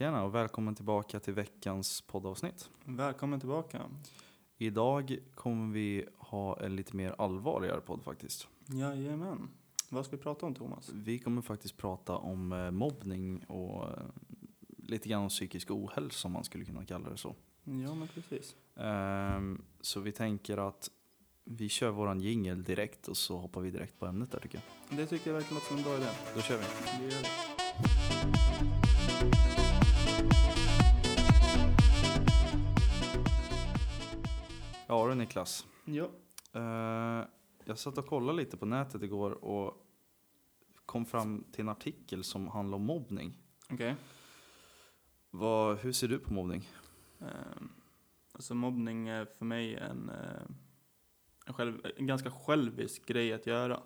Tjena och välkommen tillbaka till veckans poddavsnitt. Välkommen tillbaka. Idag kommer vi ha en lite mer allvarligare podd faktiskt. Jajamän. Vad ska vi prata om Thomas? Vi kommer faktiskt prata om eh, mobbning och eh, lite grann om psykisk ohälsa om man skulle kunna kalla det så. Ja men precis. Ehm, Så vi tänker att vi kör våran jingel direkt och så hoppar vi direkt på ämnet där tycker jag. Det tycker jag verkligen låter som en bra idé. Då kör vi. Det gör vi. Ja du Niklas. Ja. Eh, jag satt och kollade lite på nätet igår och kom fram till en artikel som handlar om mobbning. Okej. Vad, hur ser du på mobbning? Ehm, alltså mobbning är för mig en, eh, en, själv, en ganska självisk grej att göra.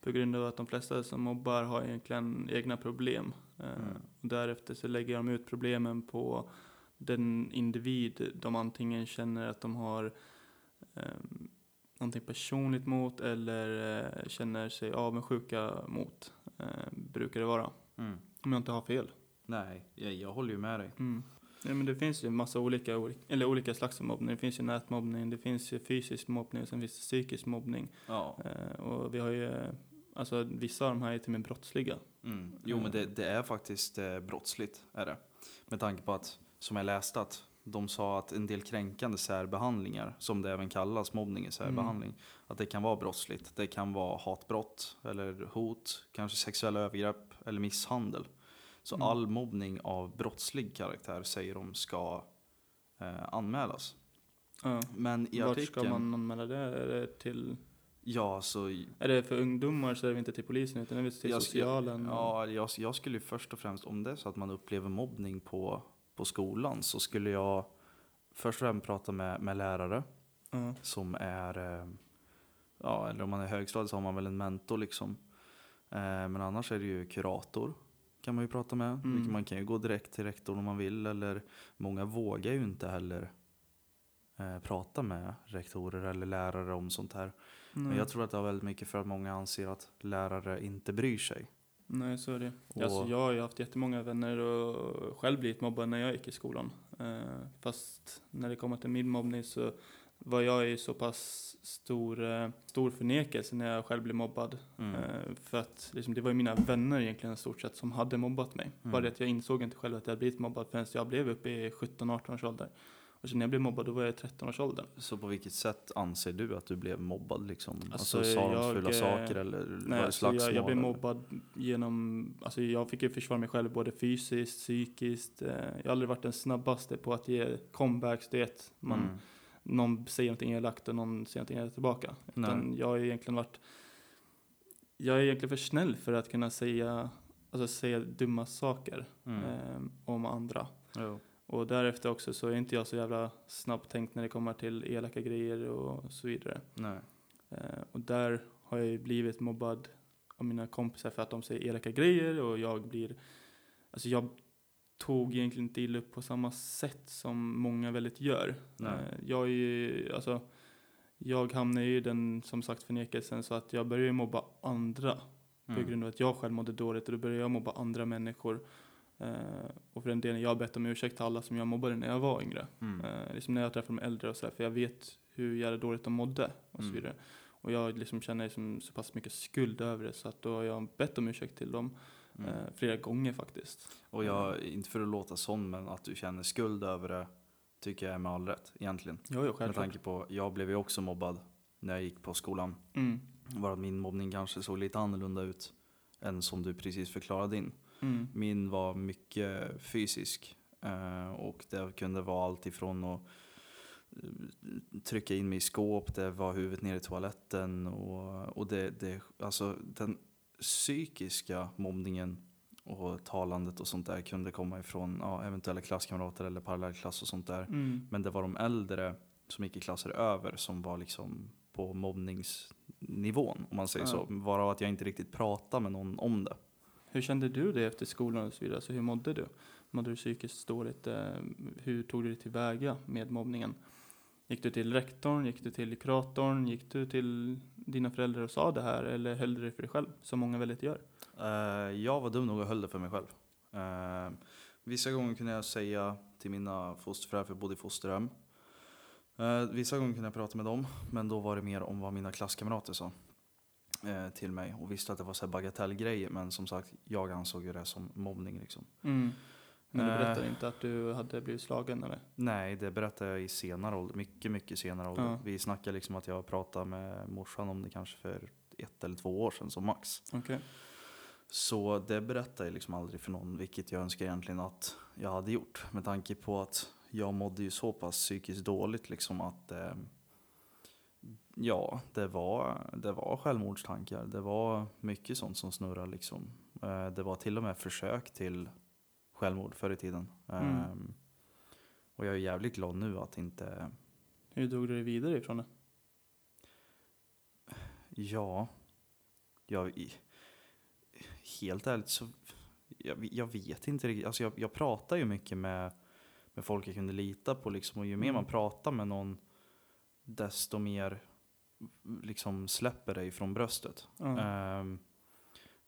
På grund av att de flesta som mobbar har egentligen egna problem. Eh, Mm. och därefter så lägger de ut problemen på den individ de antingen känner att de har eh, någonting personligt mot eller eh, känner sig avundsjuka mot. Eh, brukar det vara. Mm. Om jag inte har fel. Nej, jag, jag håller ju med dig. Mm. Ja, men det finns ju en massa olika, oli- eller olika slags mobbning. Det finns ju nätmobbning, det finns ju fysisk mobbning och sen finns det psykisk mobbning. Ja. Eh, och vi har ju, eh, alltså vissa av de här är till och med brottsliga. Mm. Jo men det, det är faktiskt eh, brottsligt, är det. Med tanke på att, som jag läste, att de sa att en del kränkande särbehandlingar, som det även kallas, mobbning är särbehandling, att det kan vara brottsligt. Det kan vara hatbrott, eller hot, kanske sexuella övergrepp eller misshandel. Så Mm. all mobbning av brottslig karaktär säger de ska eh, anmälas. Ja. Men i Vart artikeln... ska man anmäla det? Är det, till, Ja, så är det för ungdomar så är det inte till polisen utan det är till Jag- socialen? Ja, jag, jag skulle ju först och främst, om det är så att man upplever mobbning på, på skolan, så skulle jag först och främst prata med, med lärare Ja. som är, eh, ja, eller om man är högstadiet så har man väl en mentor liksom. Eh, Men annars är det ju kurator kan man ju prata med. Mm. Man kan ju gå direkt till rektorn om man vill, eller många vågar ju inte heller eh, prata med rektorer eller lärare om sånt här. Men Nej. jag tror att det har väldigt mycket för att många anser att lärare inte bryr sig. Nej, så är det. Och- Alltså, jag har ju haft jättemånga vänner och själv blivit mobbad när jag gick i skolan. Eh, fast när det kommer till min mobbning så var jag i så pass stor, eh, stor förnekelse när jag själv blev mobbad. Mm. Eh, för att liksom, det var ju mina vänner egentligen i stort sett som hade mobbat mig. Mm. Bara det att jag insåg inte själv att jag blivit mobbad förrän jag blev uppe i 17-18 års ålder. Och så när jag blev mobbad då var jag i 13 års ålder. Så på vilket sätt anser du att du blev mobbad? Liksom? Alltså, Alltså, sa de fula eh, saker eller var Nej, det alltså, jag, slagsmål? jag blev eller? mobbad genom, alltså jag fick ju försvara mig själv både fysiskt, psykiskt. Eh, jag har aldrig varit den snabbaste på att ge comebacks, det vet man. Mm. Någon säger någonting elakt och någon säger någonting elakt tillbaka. Utan jag har egentligen varit, jag är egentligen för snäll för att kunna säga, alltså säga dumma saker Mm. eh, om andra. Jo. Och därefter också så är inte jag så jävla snabbtänkt när det kommer till elaka grejer och så vidare. Nej. Eh, och där har jag ju blivit mobbad av mina kompisar för att de säger elaka grejer och jag blir, alltså jag tog egentligen inte illa upp på samma sätt som många väldigt gör. Nej. Eh, jag är ju, alltså, jag hamnar ju i den som sagt förnekelsen så att jag börjar ju mobba andra på Mm. grund av att jag själv mådde dåligt och då började jag mobba andra människor. Eh, och för den delen, jag har bett om ursäkt till alla som jag mobbade när jag var yngre. Mm. Eh, liksom när jag träffar de äldre och sådär, för jag vet hur jävla dåligt de mådde och så Mm. vidare. Och jag liksom känner liksom så pass mycket skuld över det så att då har jag bett om ursäkt till dem Mm. eh, flera gånger faktiskt. Och jag, inte för att låta sån, men att du känner skuld över det tycker jag är med all rätt egentligen. Ja, ja, Med tanke på, jag blev ju också mobbad när jag gick på skolan. Mm. Bara att min mobbning kanske såg lite annorlunda ut än som du precis förklarade din. Mm. Min var mycket fysisk. eh, Och det kunde vara allt ifrån att eh, trycka in mig i skåp, det var huvudet ner i toaletten. Och, och det, det, alltså den psykiska mobbningen och talandet och sånt där kunde komma ifrån ja, eventuella klasskamrater eller parallellklass och sånt där. Mm. Men det var de äldre som gick i klasser över som var liksom på mobbningsnivån, om man säger Ja. så. Varav att jag inte riktigt pratade med någon om det. Hur kände du det efter skolan och så vidare? Alltså, hur mådde du? Mådde du psykiskt dåligt? Eh, hur tog du dig tillväga med mobbningen? Gick du till rektorn? Gick du till kuratorn? Gick du till dina föräldrar och sa det här? Eller höll du det för dig själv? Som många väldigt gör. Uh, jag var dum nog och höll det för mig själv. Uh, vissa gånger kunde jag säga till mina fosterföräldrar, för jag bodde i fosterhem. Uh, vissa gånger kunde jag prata med dem, men då var det mer om vad mina klasskamrater sa eh, till mig och visste att det var så bagatellgrejer. Men som sagt, jag ansåg ju det som mobbning liksom. Mm. Men du Eh. berättade inte att du hade blivit slagen eller? Nej, det berättade jag i senare ålder. Mycket, mycket senare ålder. Ja. Vi snackade liksom att jag pratade med morsan om det kanske för ett eller två år sedan som max. Okej. Så det berättade jag liksom aldrig för någon, vilket jag önskar egentligen att jag hade gjort. Med tanke på att jag mådde ju så pass psykiskt dåligt liksom att eh, ja, det var, det var självmordstankar. Det var mycket sånt som snurrade liksom. Eh, det var till och med försök till självmord förr i tiden. Mm. Eh, och jag är jävligt glad nu att inte Hur drog du dig vidare ifrån det? Ja, jag, helt ärligt så jag, jag vet inte riktigt. Alltså jag, jag pratar ju mycket med, med folk jag kunde lita på liksom, och ju mer Mm. man pratar med någon desto mer liksom släpper det ifrån bröstet. Ehm,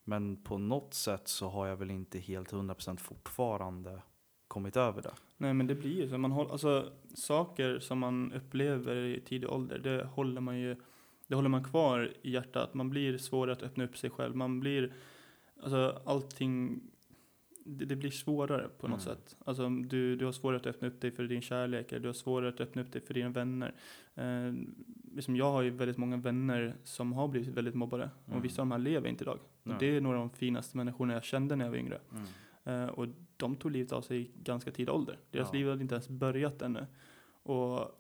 men på något sätt så har jag väl inte helt 100% fortfarande kommit över det. Nej men det blir ju så. Man håller, alltså, saker som man upplever i tidig ålder, det håller man ju det håller man kvar i hjärtat. Man blir svårare att öppna upp sig själv. Man blir, alltså allting, det, det blir svårare på något Mm. sätt. Alltså du, du har svårare att öppna upp dig för din kärlek, eller du har svårare att öppna upp dig för dina vänner. Eh, liksom jag har ju väldigt många vänner som har blivit väldigt mobbade. Mm. Och vissa av de här lever inte idag. Och Nej. det är några av de finaste människorna jag kände när jag var yngre. Mm. Eh, och de tog livet av sig i ganska tidig ålder. Deras Ja. liv hade inte ens börjat ännu. Och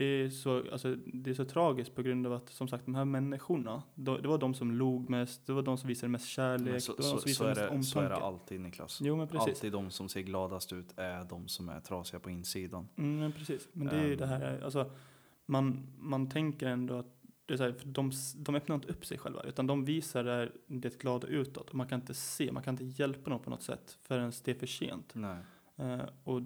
det är, så, alltså, det är så tragiskt på grund av att som sagt de här människorna, då, det var de som log mest, det var de som visade mest kärlek, så, det var de som visade mest det, så är omtanke. det alltid Niklas. Jo men precis. Alltid de som ser gladast ut är de som är trasiga på insidan. Mm, men precis. Men det är ju Ehm. det här, alltså, man, man tänker ändå att det är så här, för de, de öppnar inte upp sig själva, utan de visar det, det glada utåt. Och man kan inte se, man kan inte hjälpa dem på något sätt förrän det är för sent. Nej. Eh, och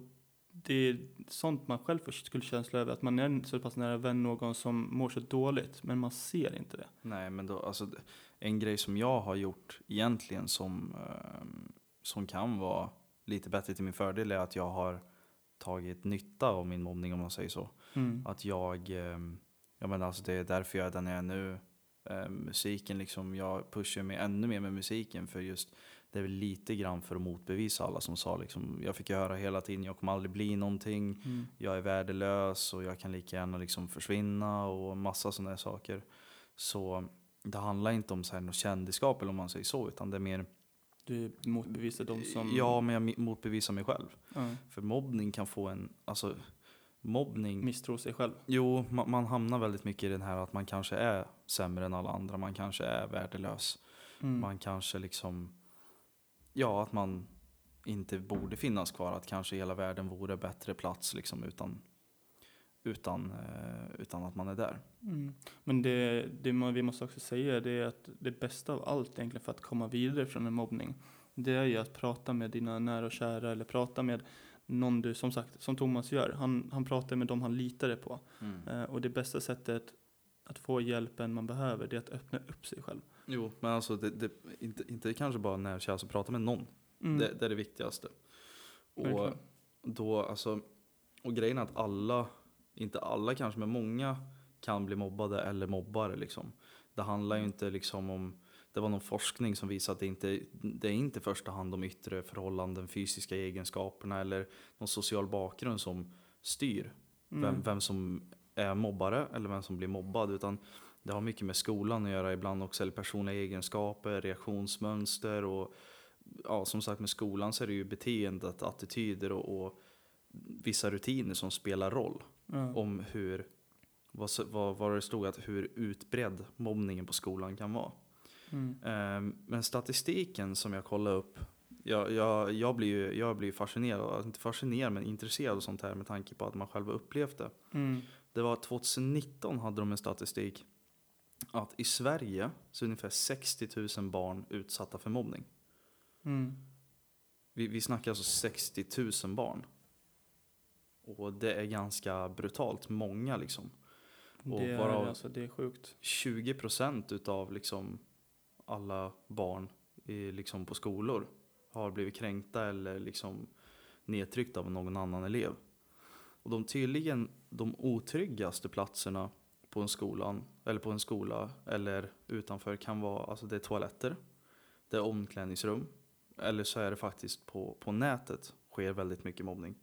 det är sånt man själv först skulle känsla över, att man är så pass nära vän någon som mår så dåligt, men man ser inte det. Nej, men då, alltså, en grej som jag har gjort egentligen som, ehm, som kan vara lite bättre till min fördel är att jag har tagit nytta av min mobbning om man säger så. Mm. Att jag, ehm, jag menar alltså det är därför jag är den jag är nu. Ehm, musiken liksom, jag pushar mig ännu mer med musiken för just det är väl lite grann för att motbevisa alla som sa liksom, jag fick ju höra hela tiden, jag kommer aldrig bli någonting. Mm. jag är värdelös och jag kan lika gärna liksom försvinna och massa sådana saker. Så det handlar inte om så här något kändisskap eller om man säger så, utan det är mer, Du motbevisar de som... ja men jag motbevisar mig själv. ja, För mobbning kan få en, alltså mobbning, misstror sig själv. jo man, man hamnar väldigt mycket i den här att man kanske är sämre än alla andra, man kanske är värdelös. Mm. Man kanske liksom, ja att man inte borde finnas kvar, att kanske hela världen vore bättre plats liksom utan, utan, eh, utan att man är där. Mm. Men det, det vi måste också säga det är att det bästa av allt egentligen för att komma vidare från en mobbning, det är ju att prata med dina nära och kära eller prata med någon du, som sagt, som Thomas gör. Han, han pratar med dem han litade på. Eh, och det bästa sättet att få hjälpen man behöver, det är att öppna upp sig själv. Jo, men alltså det, det, inte, inte kanske bara när jag alltså prata med någon. Mm. Det, det är det viktigaste. Och Verkligen. då, alltså, och grejen är att alla, inte alla kanske, men många kan bli mobbade eller mobbare liksom. Det handlar ju inte liksom om, det var någon forskning som visade att det inte, det är inte i första hand de yttre förhållanden, fysiska egenskaperna eller någon social bakgrund som styr vem, Mm. vem som är mobbare eller vem som blir mobbad. Utan det har mycket med skolan att göra ibland också, eller personliga egenskaper, reaktionsmönster och ja, som sagt med skolan så är det ju beteendet, attityder och, och vissa rutiner som spelar roll Ja. om hur, vad, vad, vad det stod att hur utbredd mobbningen på skolan kan vara. Mm. Ehm, Men statistiken som jag kollade upp, jag, jag, jag blir ju jag blir fascinerad, inte fascinerad men intresserad av sånt här med tanke på att man själv har upplevt det. Mm. Det var 2019 hade de en statistik att i Sverige så är ungefär 60 000 barn utsatta för mobbning. Mm. Vi, vi snackar alltså 60 000 barn. Och det är ganska brutalt många liksom. Och Det är, varav- alltså, det är sjukt. 20% utav liksom alla barn i, liksom på skolor har blivit kränkta eller liksom nedtryckt av någon annan elev. Och de tydligen de otryggaste platserna på en skolan, eller på en skola eller utanför kan vara, alltså det är toaletter, det är omklädningsrum, eller så är det faktiskt på, på nätet sker väldigt mycket mobbning.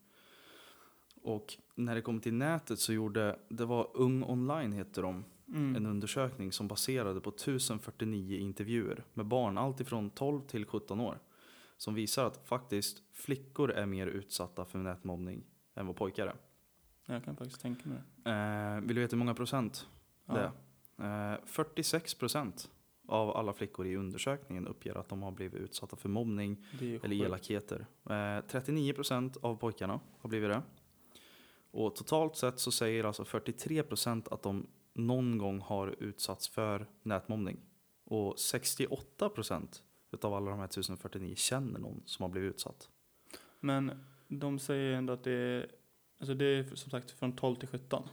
Och när det kom till nätet så gjorde, det var Ung Online heter de, Mm. en undersökning som baserade på 1049 intervjuer med barn alltifrån 12 till 17 år. Som visar att faktiskt flickor är mer utsatta för nätmobbning än vad pojkar är. Jag kan faktiskt tänka mig det. Eh, vill du veta hur många procent det är? Eh, 46 procent av alla flickor i undersökningen uppger att de har blivit utsatta för mobbning eller elakheter. Eh, 39 procent av pojkarna har blivit det. Och totalt sett så säger alltså 43 procent att de någon gång har utsatts för nätmobbning. Och 68 procent utav alla de här 1049 känner någon som har blivit utsatt. Men de säger ändå att det är, alltså det är som sagt från 12 till 17.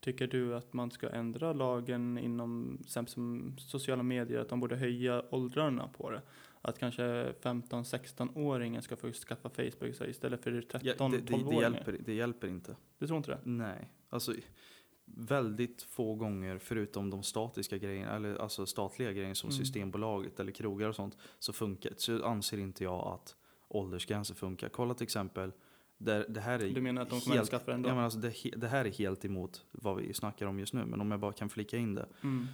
Tycker du att man ska ändra lagen inom som sociala medier, att de borde höja åldrarna på det? Att kanske 15-16-åringen ska få skaffa Facebook istället för Ja, 13 det, det, det, 12-åringar? hjälper, det hjälper inte. Du tror inte det? Nej, alltså väldigt få gånger förutom de statiska grejerna, eller alltså statliga grejer som Mm. Systembolaget eller krogar och sånt, så funkar så anser inte jag att åldersgränser funkar. Kolla till exempel, där, det här är Du menar att de kommer helt, det ändå? ja, men alltså det, det här är helt emot vad vi snackar om just nu, men om jag bara kan flika in det. Mm.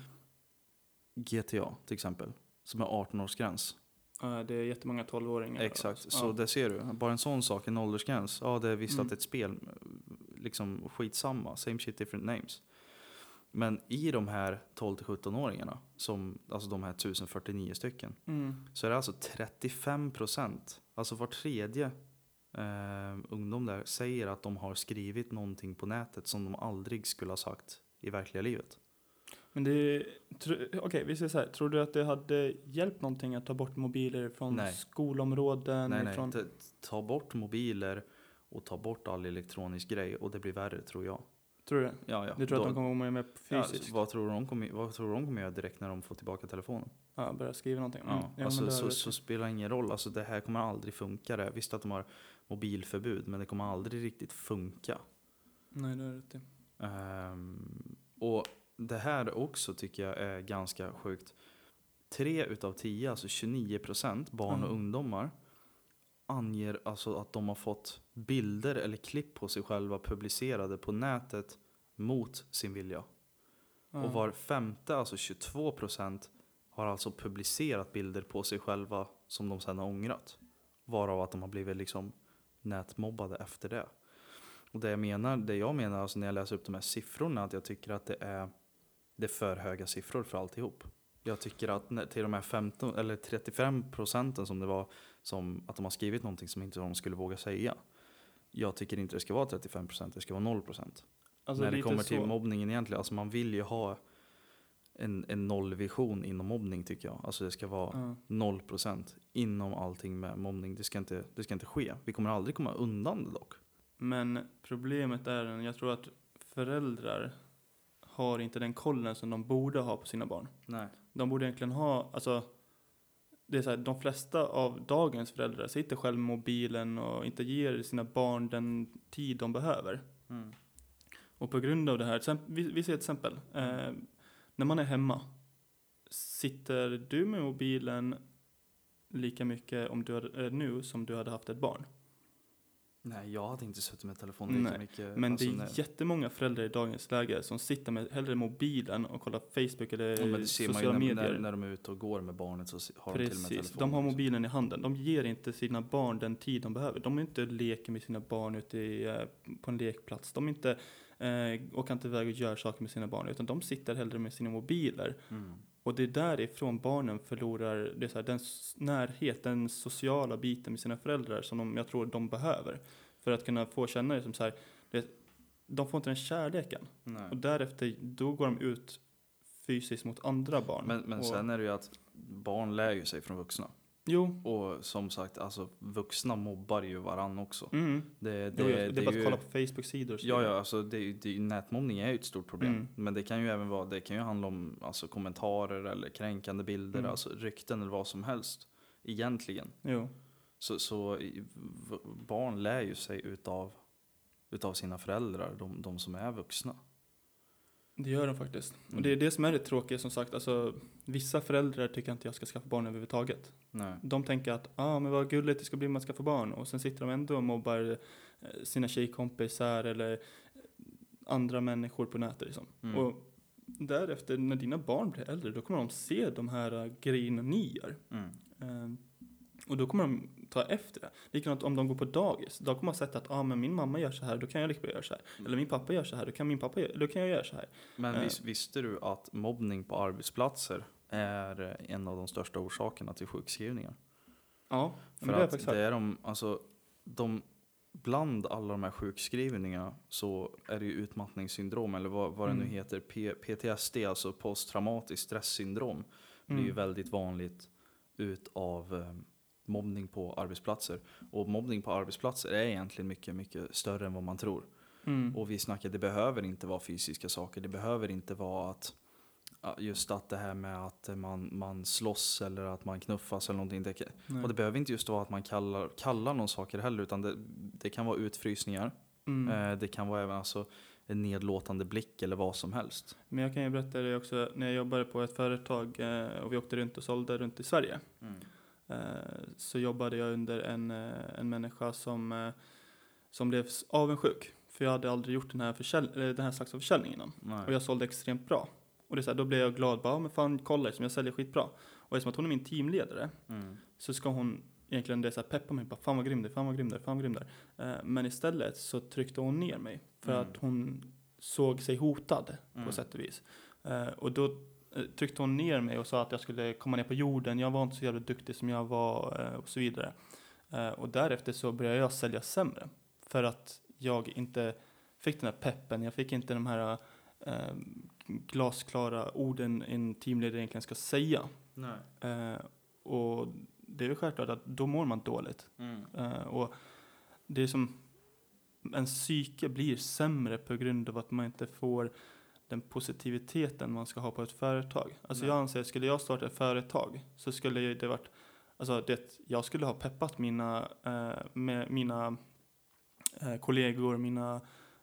GTA till exempel, som är 18-årsgräns. Ja, det är jättemånga 12-åringar. Exakt, så Ja. det ser du. Bara en sån sak, en åldersgräns. Ja, det är visst Mm. att ett spel, liksom skitsamma, same shit different names. Men i de här 12-17-åringarna, som, alltså de här 1049 stycken, Mm. så är det alltså 35 procent, alltså var tredje eh, ungdom där säger att de har skrivit någonting på nätet som de aldrig skulle ha sagt i verkliga livet. Men det, okej vi säger så här, tror du att det hade hjälpt någonting att ta bort mobiler från Nej. skolområden? nej, nej, ta- bort mobiler och ta bort all elektronisk grej och det blir värre tror jag. Tror du det? Ja, ja. Du tror Då- att de kommer vara med Ja, fysiskt? vad, tror de kommer, vad tror de kommer göra direkt när de får tillbaka telefonen? Ja, börja skriva någonting? Mm. Ja, alltså, så, så spelar det ingen roll. Alltså, det här kommer aldrig funka. Det. Visst att de har mobilförbud, men det kommer aldrig riktigt funka. Nej, det du rätt. Ehm, och det här också tycker jag är ganska sjukt. Tre utav tio, alltså 29 procent barn och Mm. ungdomar anger alltså att de har fått bilder eller klipp på sig själva publicerade på nätet mot sin vilja. Ja. Och var femte, alltså 22 procent, har alltså publicerat bilder på sig själva som de sedan har ångrat. Varav att de har blivit liksom nätmobbade efter det. Och det jag menar, det jag menar alltså när jag läser upp de här siffrorna, att jag tycker att det är, det är för höga siffror för alltihop. Jag tycker att till de här 15, eller 35 procenten som det var, som att de har skrivit någonting som inte de skulle våga säga. Jag tycker inte det ska vara 35 procent, det ska vara 0 procent Alltså när det kommer till så. mobbningen egentligen. Alltså man vill ju ha en, en nollvision inom mobbning tycker jag. Alltså det ska vara noll procent inom allting med mobbning. Det ska, inte, det ska inte ske. Vi kommer aldrig komma undan det dock. Men problemet är, jag tror att föräldrar har inte den kollen som de borde ha på sina barn. Nej. De borde egentligen ha, alltså det är så här, de flesta av dagens föräldrar sitter själv med mobilen och inte ger sina barn den tid de behöver. Mm. Och på grund av det här, vi, vi ser ett exempel. Eh, när man är hemma, sitter du med mobilen lika mycket om du hade, eh, nu som du hade haft ett barn? Nej, jag hade inte suttit med telefonen lika Nej, mycket. Men alltså, det är nej. jättemånga föräldrar i dagens läge som sitter med hellre mobilen och kollar Facebook eller Ja, men det ser man ju sociala när, medier. när, när de är ute och går med barnet så har de till och med Precis, telefonen. de har mobilen i handen. De ger inte sina barn den tid de behöver. De är inte leker med sina barn ute i, eh, på en lekplats. De är inte, eh, åker inte iväg och gör saker med sina barn. Utan de sitter hellre med sina mobiler. Mm. Och det är därifrån barnen förlorar det så här, den närhet, den sociala biten med sina föräldrar som de, jag tror de behöver. För att kunna få känna det som så här, det, de får inte den kärleken. Nej. Och därefter, då går de ut fysiskt mot andra barn. Men, men sen är det ju att barn lär ju sig från vuxna. Jo, Och som sagt, alltså vuxna mobbar ju varann också. mm. Det, det, det, det, är bara att ju- kolla på Facebook-sidor. Ja, ja, alltså det, det, nätmobbning är ju ett stort problem. Mm. Men det kan ju även vara, det kan ju handla om alltså, kommentarer eller kränkande bilder, Mm. alltså rykten eller vad som helst. Egentligen. Jo. Så, så barn lär ju sig utav, utav sina föräldrar, de, de som är vuxna. Det gör de faktiskt. Mm. Och det är det som är det tråkiga som sagt. Alltså, vissa föräldrar tycker inte jag ska skaffa barn överhuvudtaget. Nej. De tänker att ah, men vad gulligt det ska bli om man skaffar barn. Och sen sitter de ändå och mobbar eh, sina tjejkompisar eller eh, andra människor på nätet. Liksom. Mm. Och därefter, när dina barn blir äldre, då kommer de se de här eh, grejerna ni gör. Mm. Eh, och då kommer de ta efter det. Likadant om de går på dagis. Då kommer man sett att ah, men min mamma gör så här, då kan jag lika bra göra så här. Mm. Eller min pappa gör så här, då kan, min pappa, då kan jag göra så här. Men Eh. vis, visste du att mobbning på arbetsplatser är en av de största orsakerna till sjukskrivningar? Ja, För men det jag att det är de, alltså, de, bland alla de här sjukskrivningarna så är det ju utmattningssyndrom, eller vad, vad det nu Mm. heter, P, PTSD, alltså posttraumatiskt stressyndrom, blir ju Mm. väldigt vanligt utav eh, mobbning på arbetsplatser. Och mobbning på arbetsplatser är egentligen mycket, mycket större än vad man tror. Mm. Och vi snackar, det behöver inte vara fysiska saker. Det behöver inte vara att just att det här med att man, man slåss eller att man knuffas eller någonting. Det, Nej. och det behöver inte just vara att man kallar, kallar någon saker heller. Utan det, det kan vara utfrysningar. Mm. Eh, det kan vara även alltså, en nedlåtande blick eller vad som helst. Men jag kan ju berätta det också, när jag jobbade på ett företag eh, och vi åkte runt och sålde runt i Sverige. eh, Så jobbade jag under en, eh, en människa som, eh, som blev avundsjuk. För jag hade aldrig gjort den här, försäl- den här slags av försäljning innan. Nej. Och jag sålde extremt bra. Och det är så här, då blev jag glad, bara, "Ja, men fan kolla liksom, jag säljer skitbra. Och eftersom att hon är min teamledare Mm. så ska hon egentligen det så här peppa mig, bara, fan vad grym du fan vad grym du fan vad grym du. Eh, Men istället så tryckte hon ner mig för Mm. att hon såg sig hotad Mm. på sätt och vis. Eh, Och då eh, tryckte hon ner mig och sa att jag skulle komma ner på jorden, jag var inte så jävla duktig som jag var eh, och så vidare. Eh, Och därefter så började jag sälja sämre för att jag inte fick den här peppen, jag fick inte de här eh, glasklara orden en teamledare egentligen ska säga. Nej. Eh, och det är väl självklart att då mår man dåligt. Mm. Eh, och det är som, en psyke blir sämre på grund av att man inte får den positiviteten man ska ha på ett företag. Alltså Nej. jag anser, skulle jag starta ett företag så skulle det varit, alltså det, jag skulle ha peppat mina, eh, med mina eh, kollegor, mina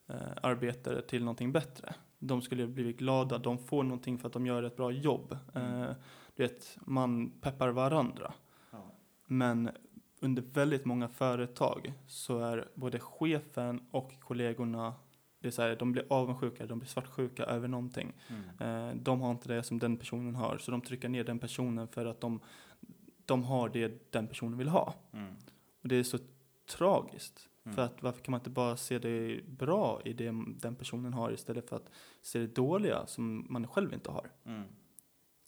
eh, arbetare till någonting bättre. De skulle blivit glada, de får någonting för att de gör ett bra jobb. Mm. Eh, du vet, man peppar varandra. Ja. Men under väldigt många företag så är både chefen och kollegorna det är så här, de blir avundsjuka, de blir svartsjuka över någonting. Mm. Eh, de har inte det som den personen har, så de trycker ner den personen för att de, de har det den personen vill ha. Mm. Och det är så tragiskt. Mm. För att varför kan man inte bara se det bra i det den personen har istället för att se det dåliga som man själv inte har. Mm.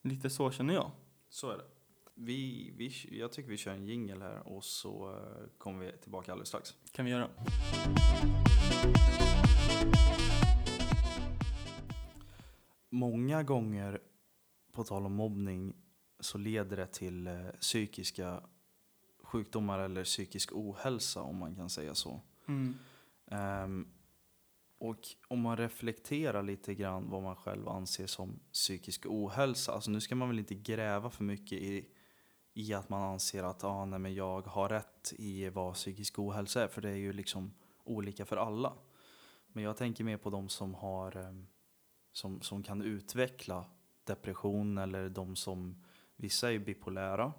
Lite så känner jag. Så är det. Vi, vi, jag tycker vi kör en jingle här och så eh, kommer vi tillbaka alldeles strax. Kan vi göra. Många gånger, på tal om mobbning, så leder det till eh, psykiska sjukdomar eller psykisk ohälsa om man kan säga så. Mm. Ehm, och om man reflekterar lite grann vad man själv anser som psykisk ohälsa. Alltså nu ska man väl inte gräva för mycket i, i att man anser att ah, nej, men jag har rätt i vad psykisk ohälsa är. För det är ju liksom olika för alla. Men jag tänker mer på de som har ehm, som, som kan utveckla depression eller de som vissa är bipolära.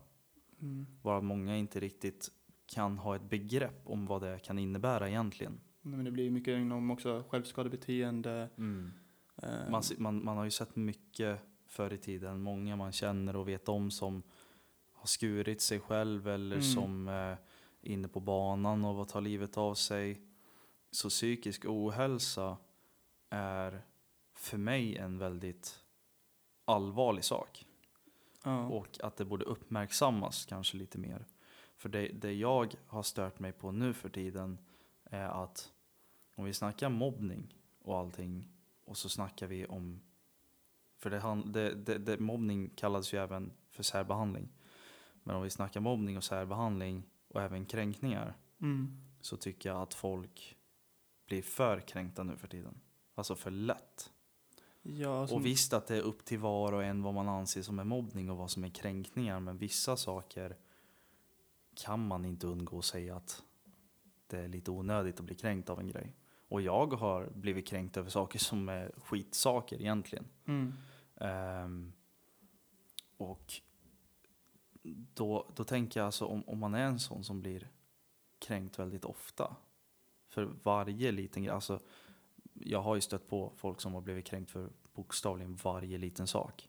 Mm. Varav många inte riktigt kan ha ett begrepp om vad det kan innebära egentligen. Nej, Men det blir mycket inom också självskadebeteende. Eh, Man, se- man, man har ju sett mycket förr i tiden. Många man känner och vet om som har skurit sig själv eller Mm. som eh, är inne på banan och tar livet av sig. Så psykisk ohälsa är för mig en väldigt allvarlig sak. ja. Och att det borde uppmärksammas kanske lite mer. För det, det jag har stört mig på nu för tiden är att om vi snackar mobbning och allting och så snackar vi om, för det, det, det, det, mobbning kallas ju även för särbehandling. Men om vi snackar mobbning och särbehandling och även kränkningar Mm. så tycker jag att folk blir för kränkta nu för tiden. Alltså för lätt. Ja, alltså, Och visst att det är upp till var och en vad man anser som är mobbning och vad som är kränkningar. Men vissa saker kan man inte undgå att säga att det är lite onödigt att bli kränkt av en grej. Och jag har blivit kränkt över saker som är skitsaker egentligen. Mm. Ehm, och då, då tänker jag alltså om, om man är en sån som blir kränkt väldigt ofta. För varje liten grej, alltså jag har ju stött på folk som har blivit kränkt för bokstavligen varje liten sak.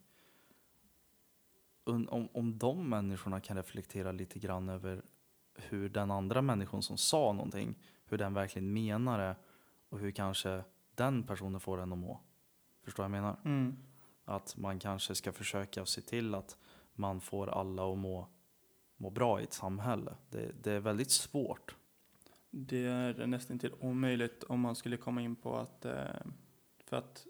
Om, om de människorna kan reflektera lite grann över hur den andra människan som sa någonting, hur den verkligen menar det och hur kanske den personen får den att må. Förstår vad jag menar? Mm. Att man kanske ska försöka se till att man får alla att må, må bra i ett samhälle. Det, det är väldigt svårt. Det är nästan till omöjligt om man skulle komma in på att, eh, för att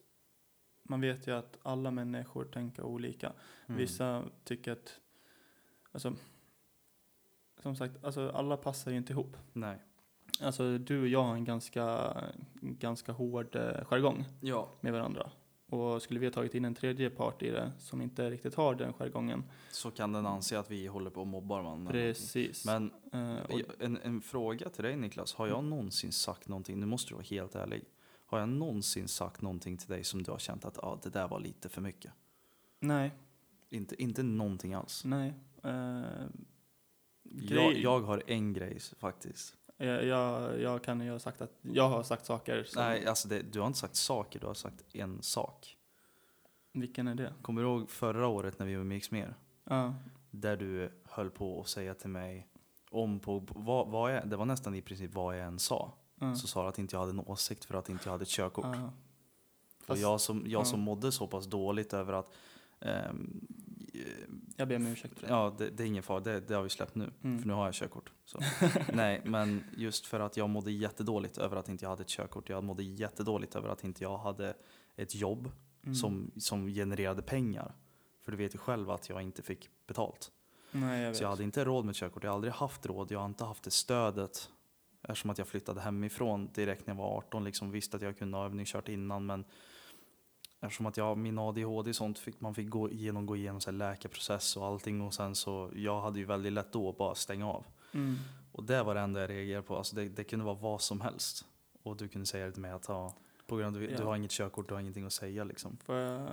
man vet ju att alla människor tänker olika. Mm. Vissa tycker att, alltså, som sagt, alltså alla passar ju inte ihop. Nej. Alltså du och jag har en ganska, ganska hård eh, jargong Ja. med varandra. Och skulle vi ha tagit in en tredje part i det som inte riktigt har den jargongen. Så kan den anse att vi håller på och mobbar varandra. Precis. Men och, en, en fråga till dig Niklas. Har jag någonsin sagt någonting, nu måste du vara helt ärlig. Har jag någonsin sagt någonting till dig som du har känt att ah, det där var lite för mycket? nej, Inte, inte någonting alls. nej. Eh, Jag, jag har en grej faktiskt. Jag, jag, jag kan ju ha sagt att jag har sagt saker som, Nej, alltså det, du har inte sagt saker, du har sagt en sak. vilken är det? Kommer du ihåg förra året när vi var med Mer? Ja, Där du höll på att säga till mig om på, vad, vad jag, det var nästan i princip vad jag än sa. ja, Så sa du att inte jag hade en åsikt för att inte jag hade ett körkort. ja. Och Fast- jag som, jag ja. som mådde så pass dåligt över att ehm, Jag ber om ursäkt för det. Ja, det, det är ingen fara, det, det har vi släppt nu. Mm. För nu har jag körkort. Nej, men just för att jag mådde jättedåligt över att inte jag hade ett körkort. Jag mådde jättedåligt över att inte jag hade ett jobb Mm. som, som genererade pengar. För du vet ju själv att jag inte fick betalt. Nej, jag vet. Så jag hade inte råd med ett körkort. Jag har aldrig haft råd. Jag har inte haft det stödet. Eftersom att jag flyttade hemifrån direkt när jag var 18. Liksom visste att jag kunde ha övningskört innan. Men eftersom att jag min ADHD och sånt fick man fick gå igenom, gå igenom så här läkarprocess och allting. Och sen så jag hade ju väldigt lätt då att bara stänga av. Mm. Och det var det enda jag reagerade på. Alltså det, det kunde vara vad som helst. Och du kunde säga det till mig att ja, på grund av du, Ja. du har inget körkort, du har ingenting att säga liksom. Får jag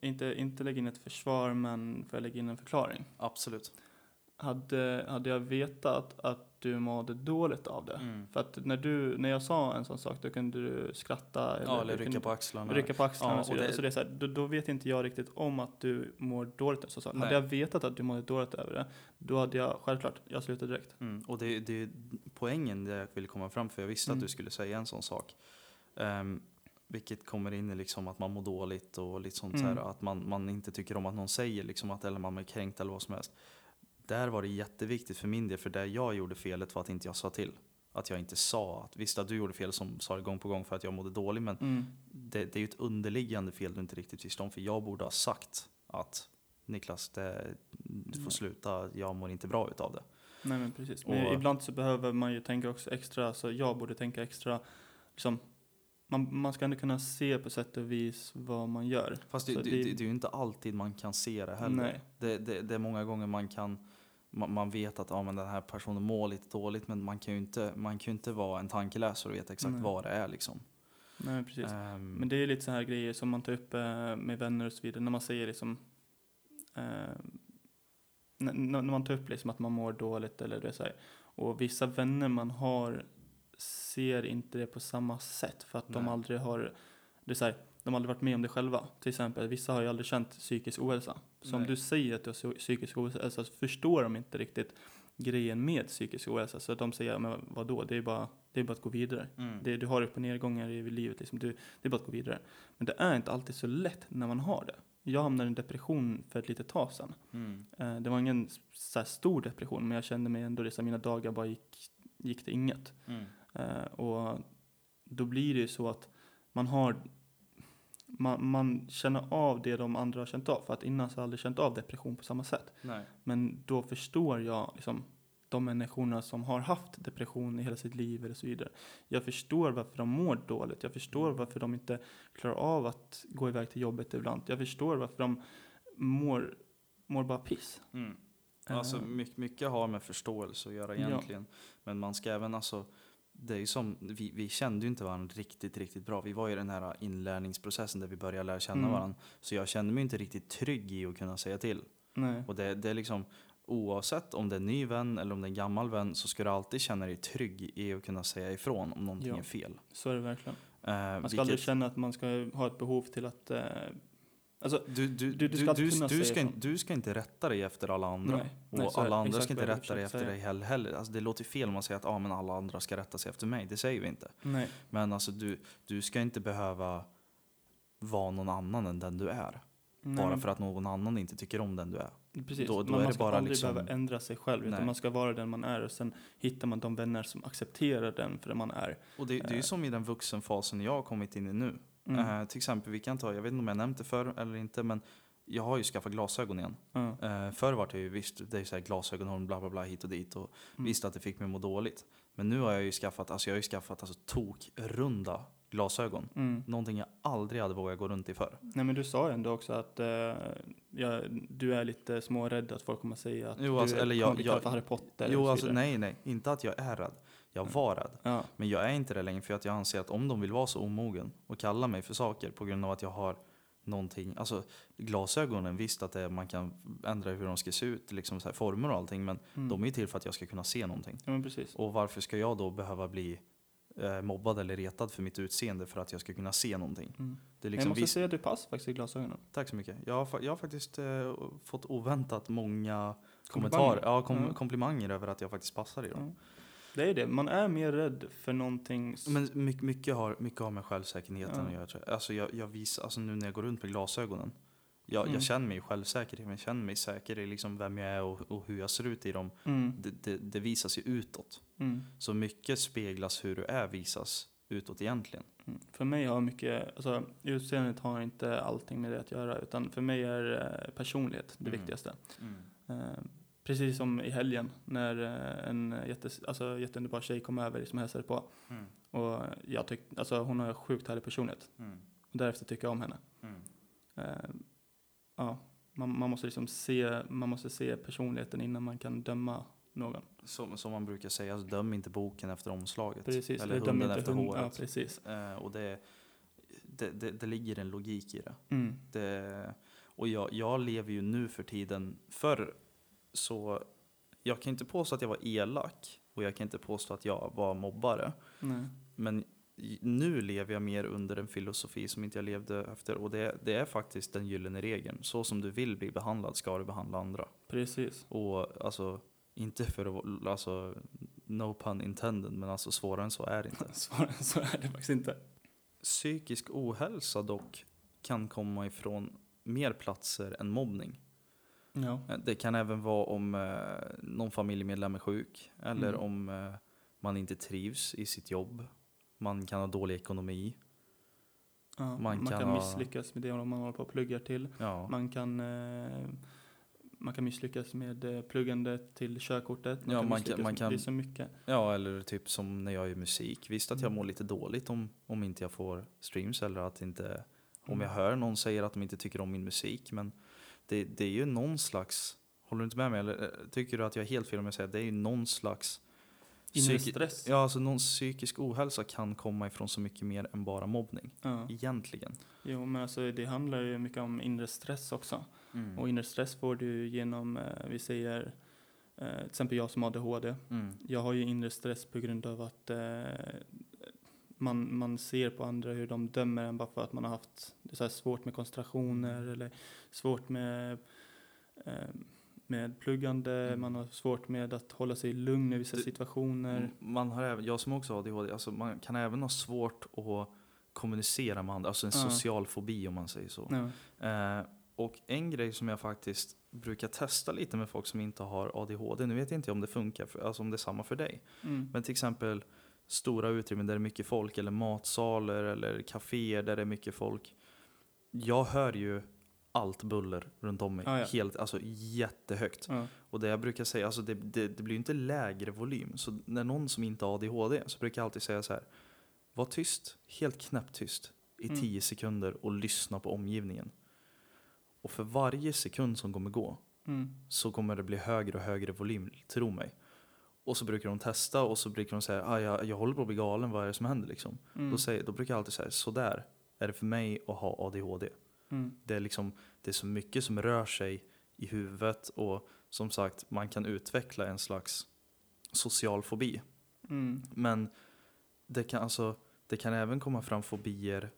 inte, inte lägga in ett försvar, men får jag lägga in en förklaring? Absolut. Hade, hade jag vetat att du mådde dåligt av det? Mm. För att när, du, när jag sa en sån sak, då kunde du skratta. Ja, eller rycka på axlarna. Rycka på axlarna Ja, och så vidare. det- Så det är så här, då, då vet inte jag riktigt om att du mår dåligt. Så, så. Hade jag vetat att du mådde dåligt över det, då hade jag självklart, jag slutade direkt. Mm, och det, det är poängen det jag ville komma fram för jag visste Mm. att du skulle säga en sån sak. Ehm, vilket kommer in i liksom att man mår dåligt och lite sånt Mm. här, att man, man inte tycker om att någon säger liksom att eller man är kränkt eller vad som helst. Där var det jätteviktigt för min del, för där jag gjorde felet var att inte jag sa till. Att jag inte sa, att visst att du gjorde fel som sa det gång på gång för att jag mådde dåligt, men Mm. det, det är ju ett underliggande fel du inte riktigt visste om, för jag borde ha sagt att Niklas, det, du får sluta, jag mår inte bra utav det. Nej men precis. Men Och- ibland så behöver man ju tänka också extra, så jag borde tänka extra, liksom, man, man ska ändå kunna se på sätt och vis vad man gör. Fast det, det, det- det, det är ju inte alltid man kan se det heller. Nej. Det, det, det är många gånger man kan man, vet att ja, men den här personen mår lite dåligt men man kan ju inte, man kan inte vara en tankeläsare och veta exakt Nej. vad det är liksom. Nej men precis. Ehm, Men det är lite så här grejer som man tar upp eh, med vänner och så vidare, när man säger liksom, eh, när, när man tar upp liksom att man mår dåligt eller det så här. Och vissa vänner man har ser inte det på samma sätt för att de Nej. aldrig har, det är så här, de aldrig varit med om det själva. Till exempel, vissa har ju aldrig känt psykisk ohälsa. Så om du säger att du har psy- psykisk ohälsa så förstår de inte riktigt grejen med psykisk ohälsa. Så att de säger, men vadå, det är bara, det är bara att gå vidare. mm. Det, du har upp och nedgångar i livet, liksom. du, det är bara att gå vidare. Men det är inte alltid så lätt när man har det. Jag hamnade i en depression för ett litet tag sedan. Mm. Eh, det var ingen så stor depression, men jag kände mig ändå, här, mina dagar bara gick, gick till inget. Mm. Eh, och då blir det ju så att man har man, man känner av det de andra har känt av. För att innan så har jag aldrig känt av depression på samma sätt. Nej. Men då förstår jag liksom, de människorna som har haft depression i hela sitt liv eller så vidare. Jag förstår varför de mår dåligt. Jag förstår Mm. varför de inte klarar av att gå iväg till jobbet ibland. Jag förstår varför de mår, mår bara piss. Mm. Alltså Eh, mycket, mycket har med förståelse att göra Ja. egentligen. Men man ska även alltså, det är ju som, vi, vi kände ju inte varandra riktigt, riktigt bra. Vi var i den här inlärningsprocessen där vi började lära känna Mm. varandra. Så jag kände mig inte riktigt trygg i att kunna säga till. nej. Och det, det är liksom, oavsett om det är en ny vän eller om det är en gammal vän så ska du alltid känna dig trygg i att kunna säga ifrån om någonting Ja. är fel. Så är det verkligen. Eh, Man ska aldrig vilket- känna att man ska ha ett behov till att... Eh, alltså, du, du, du du, ska du, du, ska, du ska inte rätta dig efter alla andra. nej. nej, Och det. alla andra ska inte rätta dig efter säga. dig heller. heller. Alltså det låter fel om man säger att ah, men alla andra ska rätta sig efter mig. Det säger vi inte. Nej, Men alltså du, du ska inte behöva vara någon annan än den du är. nej, bara för att någon annan inte tycker om den du är. Precis, Då- då men är man ska bara aldrig liksom- behöva ändra sig själv, Nej. utan man ska vara den man är och sen hittar man de vänner som accepterar den för den man är. Och det, det är ju Eh. som i den vuxenfasen jag har kommit in i nu. Mm. Eh, till exempel, vi kan ta, jag vet inte om jag nämnt det förr eller inte, men jag har ju skaffat glasögon igen. Ja. Eh, förr var det ju visst, det är så här glasögon, bla bla bla hit och dit och Mm. visste att det fick mig må dåligt. Men nu har jag ju skaffat, alltså jag har ju skaffat alltså tokrunda glasögon. Mm. Någonting jag aldrig hade vågat gå runt i förr. Nej men du sa ju ändå också att eh, ja, du är lite smårädd att folk kommer säga att Jo, du alltså, är, eller jag- jag- för Harry Potter. Jo, alltså nej, nej, inte att jag är rädd. Jag var rädd. Ja, Men jag är inte det längre för att jag anser att om de vill vara så omogen och kalla mig för saker på grund av att jag har någonting, alltså glasögonen visst att det, man kan ändra hur de ska se ut, liksom så här former och allting, men mm. de är ju till för att jag ska kunna se någonting. ja. Och varför ska jag då behöva bli eh, mobbad eller retad för mitt utseende för att jag ska kunna se någonting? Mm. Det är jag liksom måste visst, säga att du passar faktiskt i glasögonen. tack så mycket. Jag har, jag har faktiskt eh, fått oväntat många kommentarer, ja, kom, Ja. komplimanger över att jag faktiskt passar i dem. Det är det, man är mer rädd för någonting. Men mycket, mycket, har, mycket har med självsäkerheten Ja. att göra. tror jag. Alltså jag, jag visar, alltså nu när jag går runt med glasögonen. Jag, Mm. jag känner mig självsäker, men jag känner mig säker i liksom vem jag är och, och hur jag ser ut i dem. Mm. Det, det, det visas ju utåt. Mm. Så mycket speglas hur du är visas utåt egentligen. Mm. För mig har mycket, alltså utseendet har inte allting med det att göra, utan för mig är eh, personlighet det Mm. viktigaste. Precis som i helgen när eh, en jättes, alltså, jätteunderbar tjej kom över som hälsade på. Mm. Och jag tyckte, alltså hon har sjukt härlig personlighet. Mm. Och därefter tycker jag om henne. Mm. Eh, ja, man, man måste liksom se, man måste se personligheten innan man kan döma någon. Som, som man brukar säga, alltså, döm inte boken efter omslaget. Precis, Eller dömer hunden efter hund- håret. Ja, precis. Eh, och det, det, det, det ligger en logik i det. Mm. Det, och jag, jag lever ju nu för tiden, förr så, jag kan inte påstå att jag var elak och jag kan inte påstå att jag var mobbare. Nej. Men nu lever jag mer under en filosofi som inte jag levde efter och det, det är faktiskt den gyllene regeln. Så som du vill bli behandlad ska du behandla andra. Precis. Och alltså, inte för att alltså, no pun intended, men alltså svårare än så är det inte. Svårare än så är det faktiskt inte. Psykisk ohälsa dock kan komma ifrån mer platser än mobbning. Ja. Eh, Det kan även vara om eh, någon familjemedlem är sjuk eller Mm. om eh, man inte trivs i sitt jobb. Man kan ha dålig ekonomi. Ja, Man man, kan kan, ha- misslyckas med det man håller på och pluggar till. Ja, Man kan, eh, man kan misslyckas med eh, pluggandet till körkortet. Ja, man kan- man kan- Det är så mycket. ja eller typ som när jag gör musik. Visst att jag Mm. mår lite dåligt om, om inte jag får streams eller att inte om jag Mm. hör någon säga att de inte tycker om min musik. Men det, det är ju någon slags, håller du inte med mig? Eller eh, tycker du att jag är helt fel om jag säger att det är ju någon slags Inre stress. Ja, alltså någon psykisk ohälsa kan komma ifrån så mycket mer än bara mobbning. Ja. Egentligen. Jo, men alltså det handlar ju mycket om inre stress också. Mm. Och inre stress får du genom, eh, vi säger, eh, till exempel jag som har ADHD. Mm. Jag har ju inre stress på grund av att man, man ser på andra hur de dömer en bara för att man har haft så svårt med koncentrationer eller svårt med, eh, med pluggande, Mm. man har svårt med att hålla sig lugn i vissa Det- situationer. Man har även, jag som också har ADHD, alltså man kan även ha svårt att kommunicera med andra, alltså en Ja. social fobi om man säger så. Ja. Eh, och en grej som jag faktiskt brukar testa lite med folk som inte har ADHD, nu vet jag inte om det funkar, för, alltså om det är samma för dig. Mm. Men till exempel stora utrymmen där det är mycket folk, eller matsalar eller kaféer där det är mycket folk. Jag hör ju allt buller runt om mig, Ja, ja. helt, alltså jättehögt. Ja. Och det jag brukar säga, alltså det, det, det blir inte lägre volym. Så när någon som inte har ADHD så brukar jag alltid säga så här. Var tyst, helt knäpptyst i Mm. 10 sekunder och lyssna på omgivningen. Och för varje sekund som kommer gå Mm. så kommer det bli högre och högre volym, tro mig. Och så brukar de testa och så brukar de säga ah, jag, jag håller på att bli galen, vad är det som händer liksom? Mm. Då, säger, då brukar jag alltid säga sådär är det för mig att ha ADHD. Mm. Det är, liksom, det är så mycket som rör sig i huvudet och som sagt, man kan utveckla en slags social fobi. Mm. Men det kan, alltså, det kan även komma fram fobier,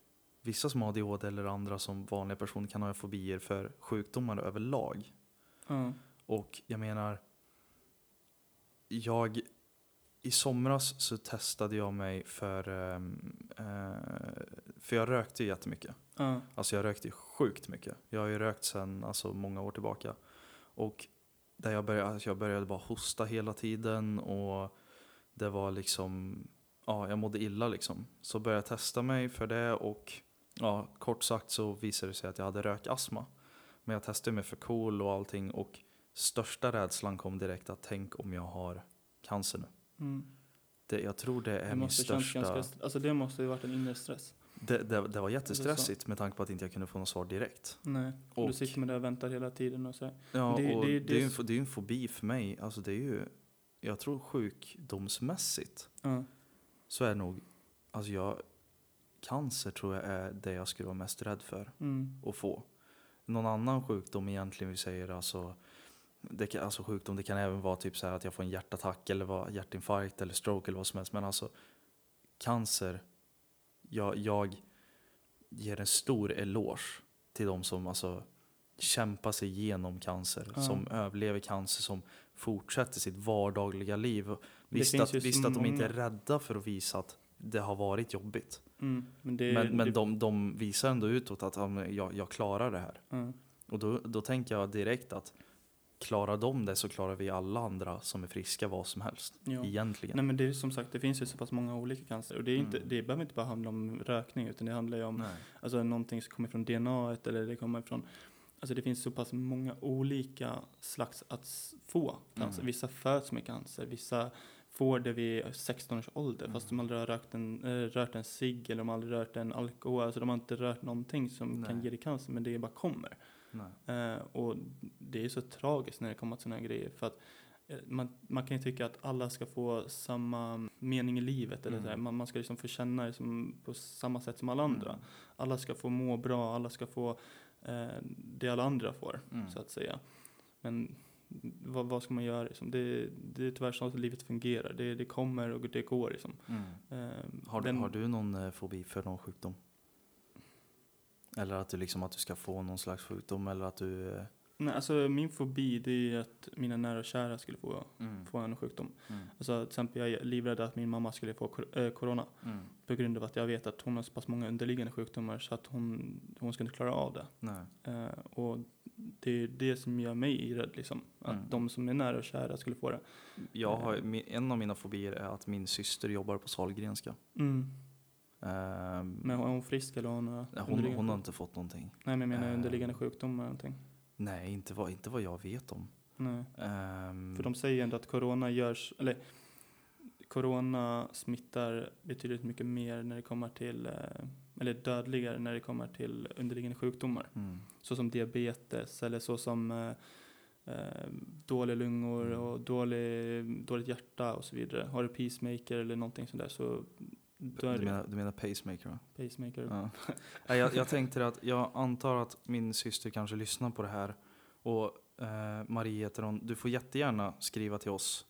vissa som har ADHD eller andra som vanliga personer kan ha fobier för sjukdomar överlag. Och jag menar, jag i somras så testade jag mig för, ehm, eh, för jag rökte jättemycket. Ja. Alltså jag rökte ju sjukt mycket. Jag har ju rökt sedan alltså, många år tillbaka. Och där jag, började, alltså jag började bara hosta hela tiden och det var liksom, ja jag mådde illa liksom. Så började jag testa mig för det och ja, kort sagt så visade det sig att jag hade rökastma. Men jag testade mig för KOL och allting och största rädslan kom direkt att tänk om jag har cancer nu. Mm. Det, jag tror det är Det min största... ganska, alltså det måste ju varit en inre stress. Det, det, det var jättestressigt med tanke på att inte jag kunde få något svar direkt. Nej. Och Och- du sitter med det och väntar hela tiden och så. Ja, Det- och det- det, är ju en, det är en fobi för mig. Alltså det är ju, jag tror sjukdomsmässigt Ja. så är nog, alltså jag, cancer tror jag är det jag skulle vara mest rädd för Mm. att få. Någon annan sjukdom egentligen, vi säger alltså, det kan, alltså sjukdom, det kan även vara typ så här att jag får en hjärtattack eller vad, hjärtinfarkt eller stroke eller vad som helst. Men alltså cancer, jag, jag ger en stor eloge till de som alltså kämpar sig igenom cancer, Ja. som överlever cancer, som fortsätter sitt vardagliga liv. Visst, att, visst att de inte är rädda för att visa att det har varit jobbigt. Mm. Men det, men men det, de, de visar ändå utåt att ja, jag, jag klarar det här. ja. Och då, då tänker jag direkt att klarar de det så klarar vi alla andra som är friska vad som helst. Ja. Egentligen. Nej men det är som sagt, det finns ju så pass många olika cancer. Och det, är inte, Mm. det behöver inte bara handla om rökning utan det handlar ju om Nej. alltså, någonting som kommer från DNA eller det kommer från Alltså det finns så pass många olika slags att få cancer. Mm. Vissa föds med cancer, vissa får det vid 16 års ålder fast Mm. de aldrig har rökt en, äh, rört en cigg eller de har aldrig rört en alkohol. Alltså de har inte rört någonting som kan Nej. ge dig cancer men det bara kommer. Eh, och det är så tragiskt när det kommer till sådana grejer. För att eh, man, man kan ju tycka att alla ska få samma mening i livet. Eller Mm. så här. Man, man ska liksom få känna det som, på samma sätt som alla andra. Mm. Alla ska få må bra, alla ska få eh, det alla andra får, Mm. så att säga. Men vad, vad ska man göra? Liksom? Det, det är tyvärr så att livet fungerar. Det, det kommer och det går. Liksom. Mm. Eh, Har, du, den- har du någon eh, fobi för någon sjukdom? Eller att du liksom att du ska få någon slags sjukdom eller att du... eh, Nej, alltså min fobi det är att mina nära och kära skulle få, Mm. få en sjukdom. Mm. Alltså till exempel jag är livrädd att min mamma skulle få eh, corona. Mm. På grund av att jag vet att hon har så pass många underliggande sjukdomar så att hon, hon ska inte klara av det. Nej. Eh, och det är det som gör mig rädd liksom. Att Mm. de som är nära och kära skulle få det. Jag har, en av mina fobier är att min syster jobbar på Sahlgrenska. Mm. Ehm, Men är hon frisk eller hon, ja, hon, hon har inte fått någonting. Nej men jag menar eh, underliggande sjukdomar eller någonting. Nej, inte vad, inte vad jag vet om. Nej. Ehm, För de säger ändå att corona görs, eller corona smittar betydligt mycket mer när det kommer till, eh, eller dödligare när det kommer till underliggande sjukdomar. mm. Så som diabetes eller så som eh, eh, dåliga lungor Mm. och dålig, dåligt hjärta och så vidare. Har du pacemaker eller någonting sånt där så Du, menar, du menar pacemaker va? Pacemaker. Ja. Jag, jag tänkte att jag antar att min syster kanske lyssnar på det här. Och eh, Marie heter hon. Du får jättegärna skriva till oss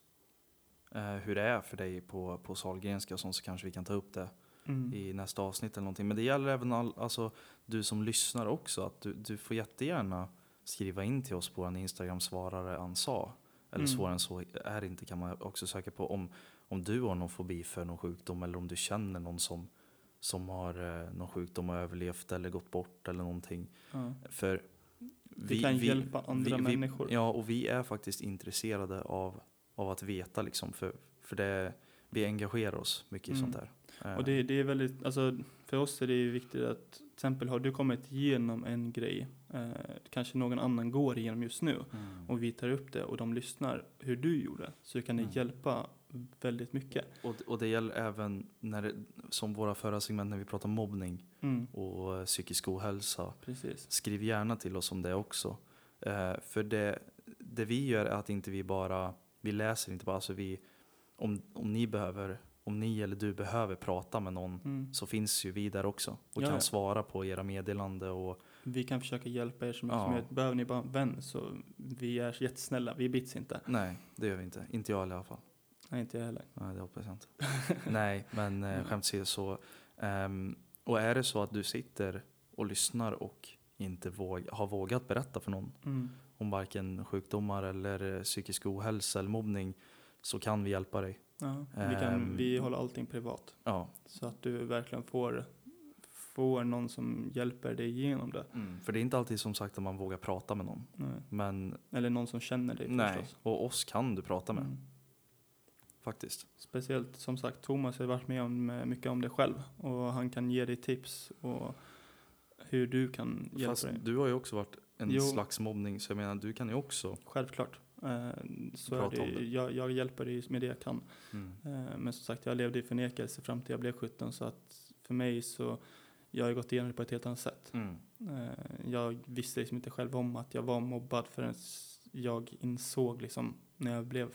eh, hur det är för dig på, på Sahlgrenska och sånt så kanske vi kan ta upp det Mm. i nästa avsnitt eller någonting. Men det gäller även all, alltså, du som lyssnar också. Att du, du får jättegärna skriva in till oss på vår Instagram svarare ansa. Eller Mm. svårare än så är det inte kan man också söka på om, om du har någon fobi för någon sjukdom eller om du känner någon som, som har eh, någon sjukdom och överlevt eller gått bort eller någonting. Ja. För Vi, kan hjälpa andra människor. ja, och vi är faktiskt intresserade av, av att veta liksom. För, för det, vi engagerar oss mycket i Mm. sånt där. Eh, Och det, det är väldigt, alltså för oss är det viktigt att till exempel har du kommit igenom en grej, eh, kanske någon annan går igenom just nu mm. och vi tar upp det och de lyssnar hur du gjorde så kan det Mm. hjälpa väldigt mycket. Och, och det gäller även när som våra förra segment när vi pratar mobbning Mm. och eh, psykisk ohälsa. Precis. Skriv gärna till oss om det också. Eh, för det, det vi gör är att inte vi bara, vi läser inte bara, alltså vi, om, om ni behöver, om ni eller du behöver prata med någon Mm. så finns ju vi där också och Ja, kan svara på era meddelande och Vi kan försöka hjälpa er så mycket Ja. som möjligt. Behöver ni bara en vän så vi är jättesnälla. Vi bits inte. nej, det gör vi inte. Inte jag i alla fall. Nej, inte jag heller. Nej, det hoppas jag inte. nej, men eh, skämt åsido så. ehm, och är det så att du sitter och lyssnar och inte våg, har vågat berätta för någon Mm. om varken sjukdomar eller eh, psykisk ohälsa eller mobbning så kan vi hjälpa dig. Ja, vi, kan, Ehm. vi håller allting privat. Ja, Så att du verkligen får, får någon som hjälper dig igenom det. för det är inte alltid som sagt att man vågar prata med någon. Nej. Men Eller någon som känner dig nej, förstås. och oss kan du prata med Mm. Faktiskt. Speciellt som sagt, Thomas har varit med om eh, mycket om det själv. Och han kan ge dig tips och hur du kan hjälpa Fast dig. du har ju också varit en Jo. slags mobbning så jag menar du kan ju också. Självklart. Eh, så Prata om det, det. Jag, jag hjälper dig med det jag kan. Mm. Eh, Men som sagt, jag levde i förnekelse fram till jag blev 17 så att för mig så, jag har ju gått igenom det på ett helt annat sätt. Mm. Eh, Jag visste liksom inte själv om att jag var mobbad förrän jag insåg liksom när jag blev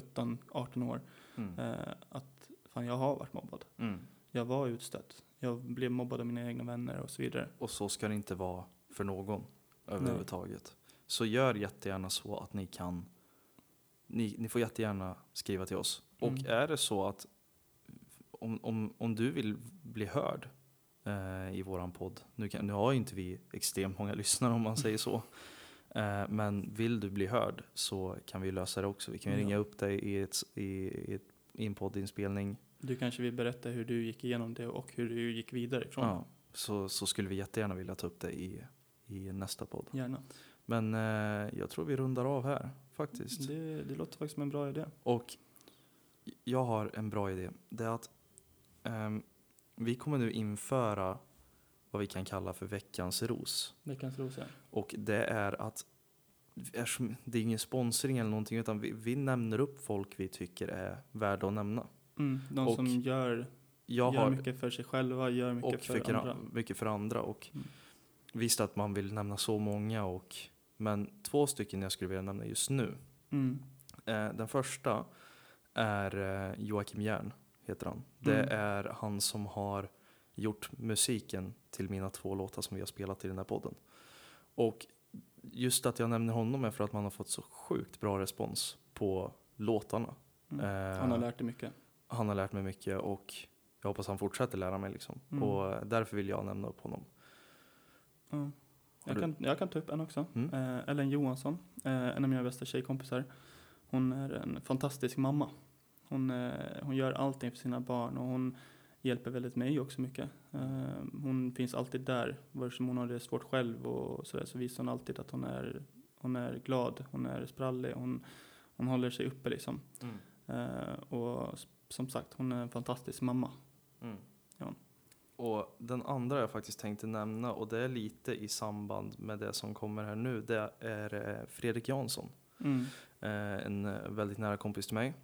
17-18 år Mm. eh, att fan jag har varit mobbad. Mm. Jag var utstött. Jag blev mobbad av mina egna vänner och så vidare. Och så ska det inte vara för någon överhuvudtaget. Så gör jättegärna så att ni kan, ni, ni får jättegärna skriva till oss. Och Mm. är det så att om, om, om du vill bli hörd eh, i våran podd, nu, kan, nu har ju inte vi extremt många lyssnare om man säger så, men vill du bli hörd så kan vi lösa det också. Vi kan Ja. ringa upp dig i, ett, i, ett, i en poddinspelning. Du kanske vill berätta hur du gick igenom det och hur du gick vidare ifrån Ja, så, så skulle vi jättegärna vilja ta upp det i, i nästa podd. Gärna. Men eh, jag tror vi rundar av här faktiskt. Det, det låter faktiskt som en bra idé. Och jag har en bra idé. Det är att ehm, vi kommer nu införa vad vi kan kalla för veckans ros. Veckans rosa. Och det är att det är ingen sponsring eller någonting utan vi, vi nämner upp folk vi tycker är värda att nämna. Mm, de Och som gör, Jag gör har mycket för sig själva, gör mycket och för för andra. mycket för andra. Och Mm. visst att man vill nämna så många och men två stycken jag skulle vilja nämna just nu. Mm. Eh, den första är eh, Joakim Järn, heter han. Det Mm. är han som har gjort musiken till mina två låtar som vi har spelat i den här podden. Och just att jag nämner honom är för att man har fått så sjukt bra respons på låtarna. Mm. Eh, Han har lärt dig mycket. han har lärt mig mycket och jag hoppas han fortsätter lära mig. Liksom. Mm. Och därför vill jag nämna upp honom. Har Jag, kan, jag kan ta upp en också. Mm. Eh, Ellen Johansson, eh, en av mina bästa tjejkompisar. Hon är en fantastisk mamma. Hon, eh, hon gör allting för sina barn och hon hjälper väldigt mig också mycket. Eh, hon finns alltid där, vare sig hon har det svårt själv och sådär så visar hon alltid att hon är, hon är glad, hon är sprallig, hon, hon håller sig uppe liksom. Eh, och s- som sagt, hon är en fantastisk mamma. Mm. Ja. Och den andra jag faktiskt tänkte nämna och det är lite i samband med det som kommer här nu. Det är eh, Fredrik Jansson. Mm. Eh, en eh, väldigt nära kompis till mig.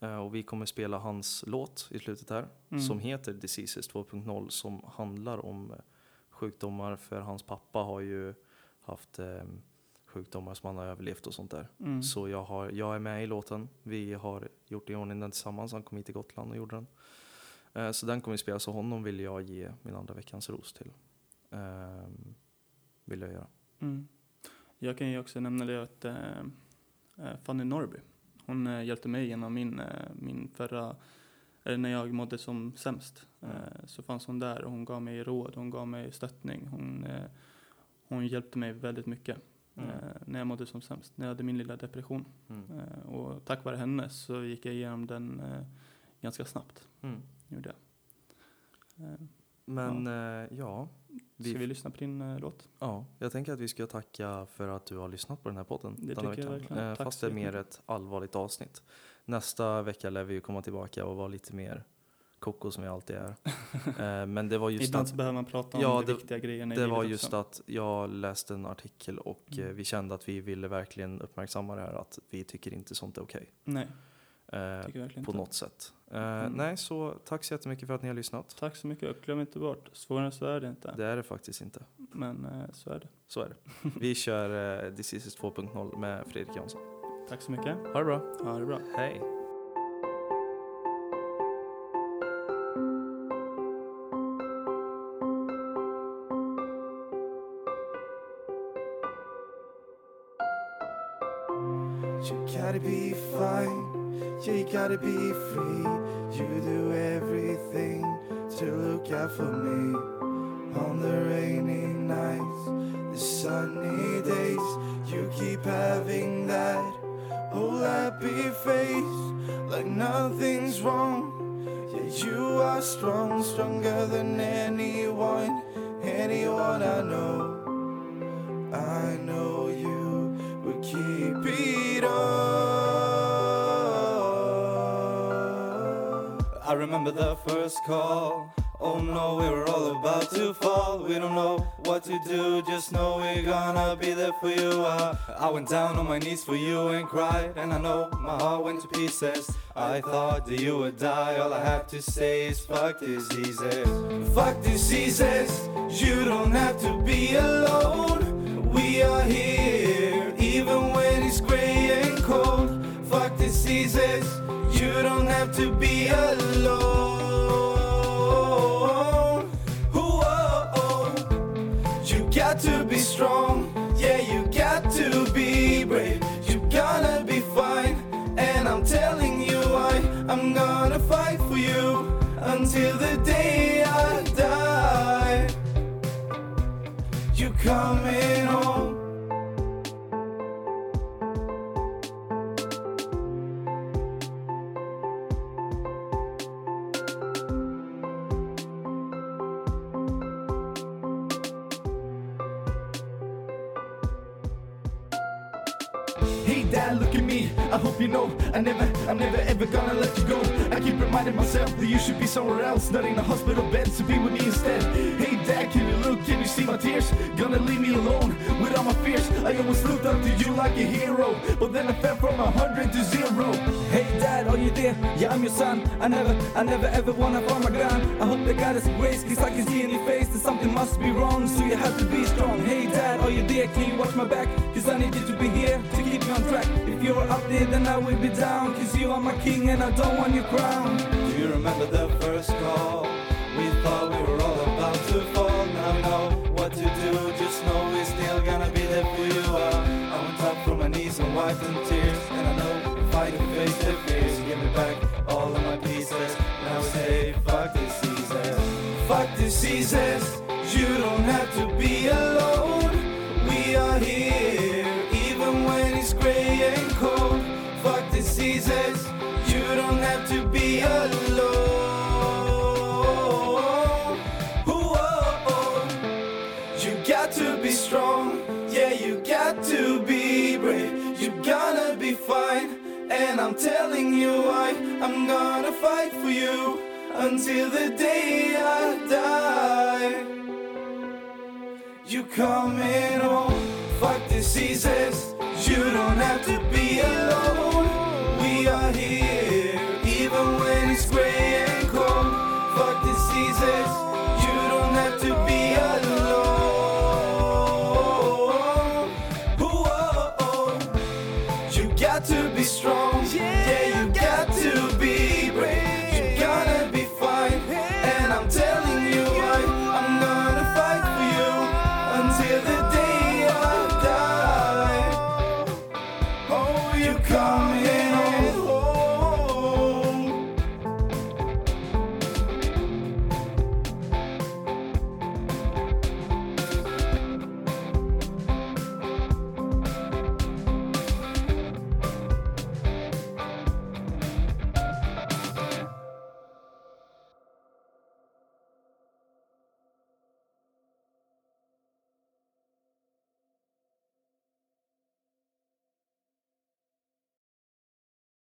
Eh, och vi kommer spela hans låt i slutet här. Mm. Som heter Diseases 2.0 som handlar om eh, sjukdomar. För hans pappa har ju haft eh, sjukdomar som han har överlevt och sånt där. Mm. Så jag, har, jag är med i låten. Vi har gjort i ordning den tillsammans. Han kom hit till Gotland och gjorde den. Eh, så den kommer vi spela. Så honom vill jag ge min andra veckans ros till. Ehm, vill jag göra. Mm. Jag kan ju också nämna det att Fanny Norby, hon eh, hjälpte mig genom min, eh, min förra, eller när jag mådde som sämst. Mm. Eh, så fanns hon där och hon gav mig råd, hon gav mig stöttning. Hon, eh, hon hjälpte mig väldigt mycket Mm. när jag mådde som sämst, när jag hade min lilla depression. Mm. Och tack vare henne så gick jag igenom den ganska snabbt. Mm. Gjorde jag. Eh, Men ja. ja, vi, ska vi lyssna på din eh, låt? ja, jag tänker att vi ska tacka för att du har lyssnat på den här podden Det denna tycker jag veckan. Eh, fast det är mer ett allvarligt avsnitt. Nästa vecka lär vi ju komma tillbaka och vara lite mer koko som vi alltid är. Eh, Men det var just Ibland att så behöver man prata om Ja, de det- viktiga grejerna Det var också. just att jag läste en artikel och Mm. eh, vi kände att vi ville verkligen uppmärksamma det här att vi tycker inte sånt är okej. Nej. Eh, Tycker verkligen på inte. något sätt. Eh, Mm. Nej, så tack så jättemycket för att ni har lyssnat. Tack så mycket glöm inte bort, svårare än så är det inte. Det är det faktiskt inte. Men eh, så är det. Så är det. Vi kör eh, This is 2.0 med Fredrik Jansson. Tack så mycket. Ha det bra. Ha det bra. Hej. Gotta be free. You do everything to look out for me. On the rainy nights, the sunny days, you keep having that whole happy face, like nothing's wrong. Yeah, you are strong, stronger than anyone, anyone I know. I know you will keep it I remember the first call. Oh no, we were all about to fall. We don't know what to do, just know we're gonna be there for you. Uh, I went down on my knees for you and cried, and I know my heart went to pieces. I thought that you would die. All I have to say is fuck diseases. Fuck diseases. You don't have to be alone. We are here, even when it's gray and cold. Fuck diseases. You don't have to be alone. Whoa, you got to be strong. Yeah, you got to be brave. You're gonna be fine. And I'm telling you, I, I'm gonna fight for you until the day I die. You coming Dad, look at me. I hope you know I never, I'm never ever gonna let you go. I keep reminding myself that you should be somewhere else, not in a hospital bed, so be with me instead. Hey dad, can you look? Can you see my tears? Gonna leave me alone with all my fears. I always looked up to you like a hero, but then I fell from a hundred to zero. Hey dad, are you there? Yeah, I'm your son. I never, I never ever wanna farm my gun. I hope that God has grace, cause I can see in your face that something must be wrong, so you have to be strong. Hey dad, are you there? Can you watch my back? Cause I need you to be here me on track. If you're up there, then I will be down, cause you are my king and I don't want your crown. Do you remember the first call? We thought we were all about to fall. Now we know what to do. Just know we're still gonna be there for you. Uh, I went up from my knees and wiped them tears. And I know if I fighting face to face. Give me back all of my pieces. Now say fuck diseases. Fuck diseases. You don't have to be alone. We are here, to be alone. Whoa, oh, oh. you got to be strong. Yeah, you got to be brave. You're gonna be fine. And I'm telling you, I, I'm gonna fight for you until the day I die. You coming home? Fuck diseases. You don't have to be alone.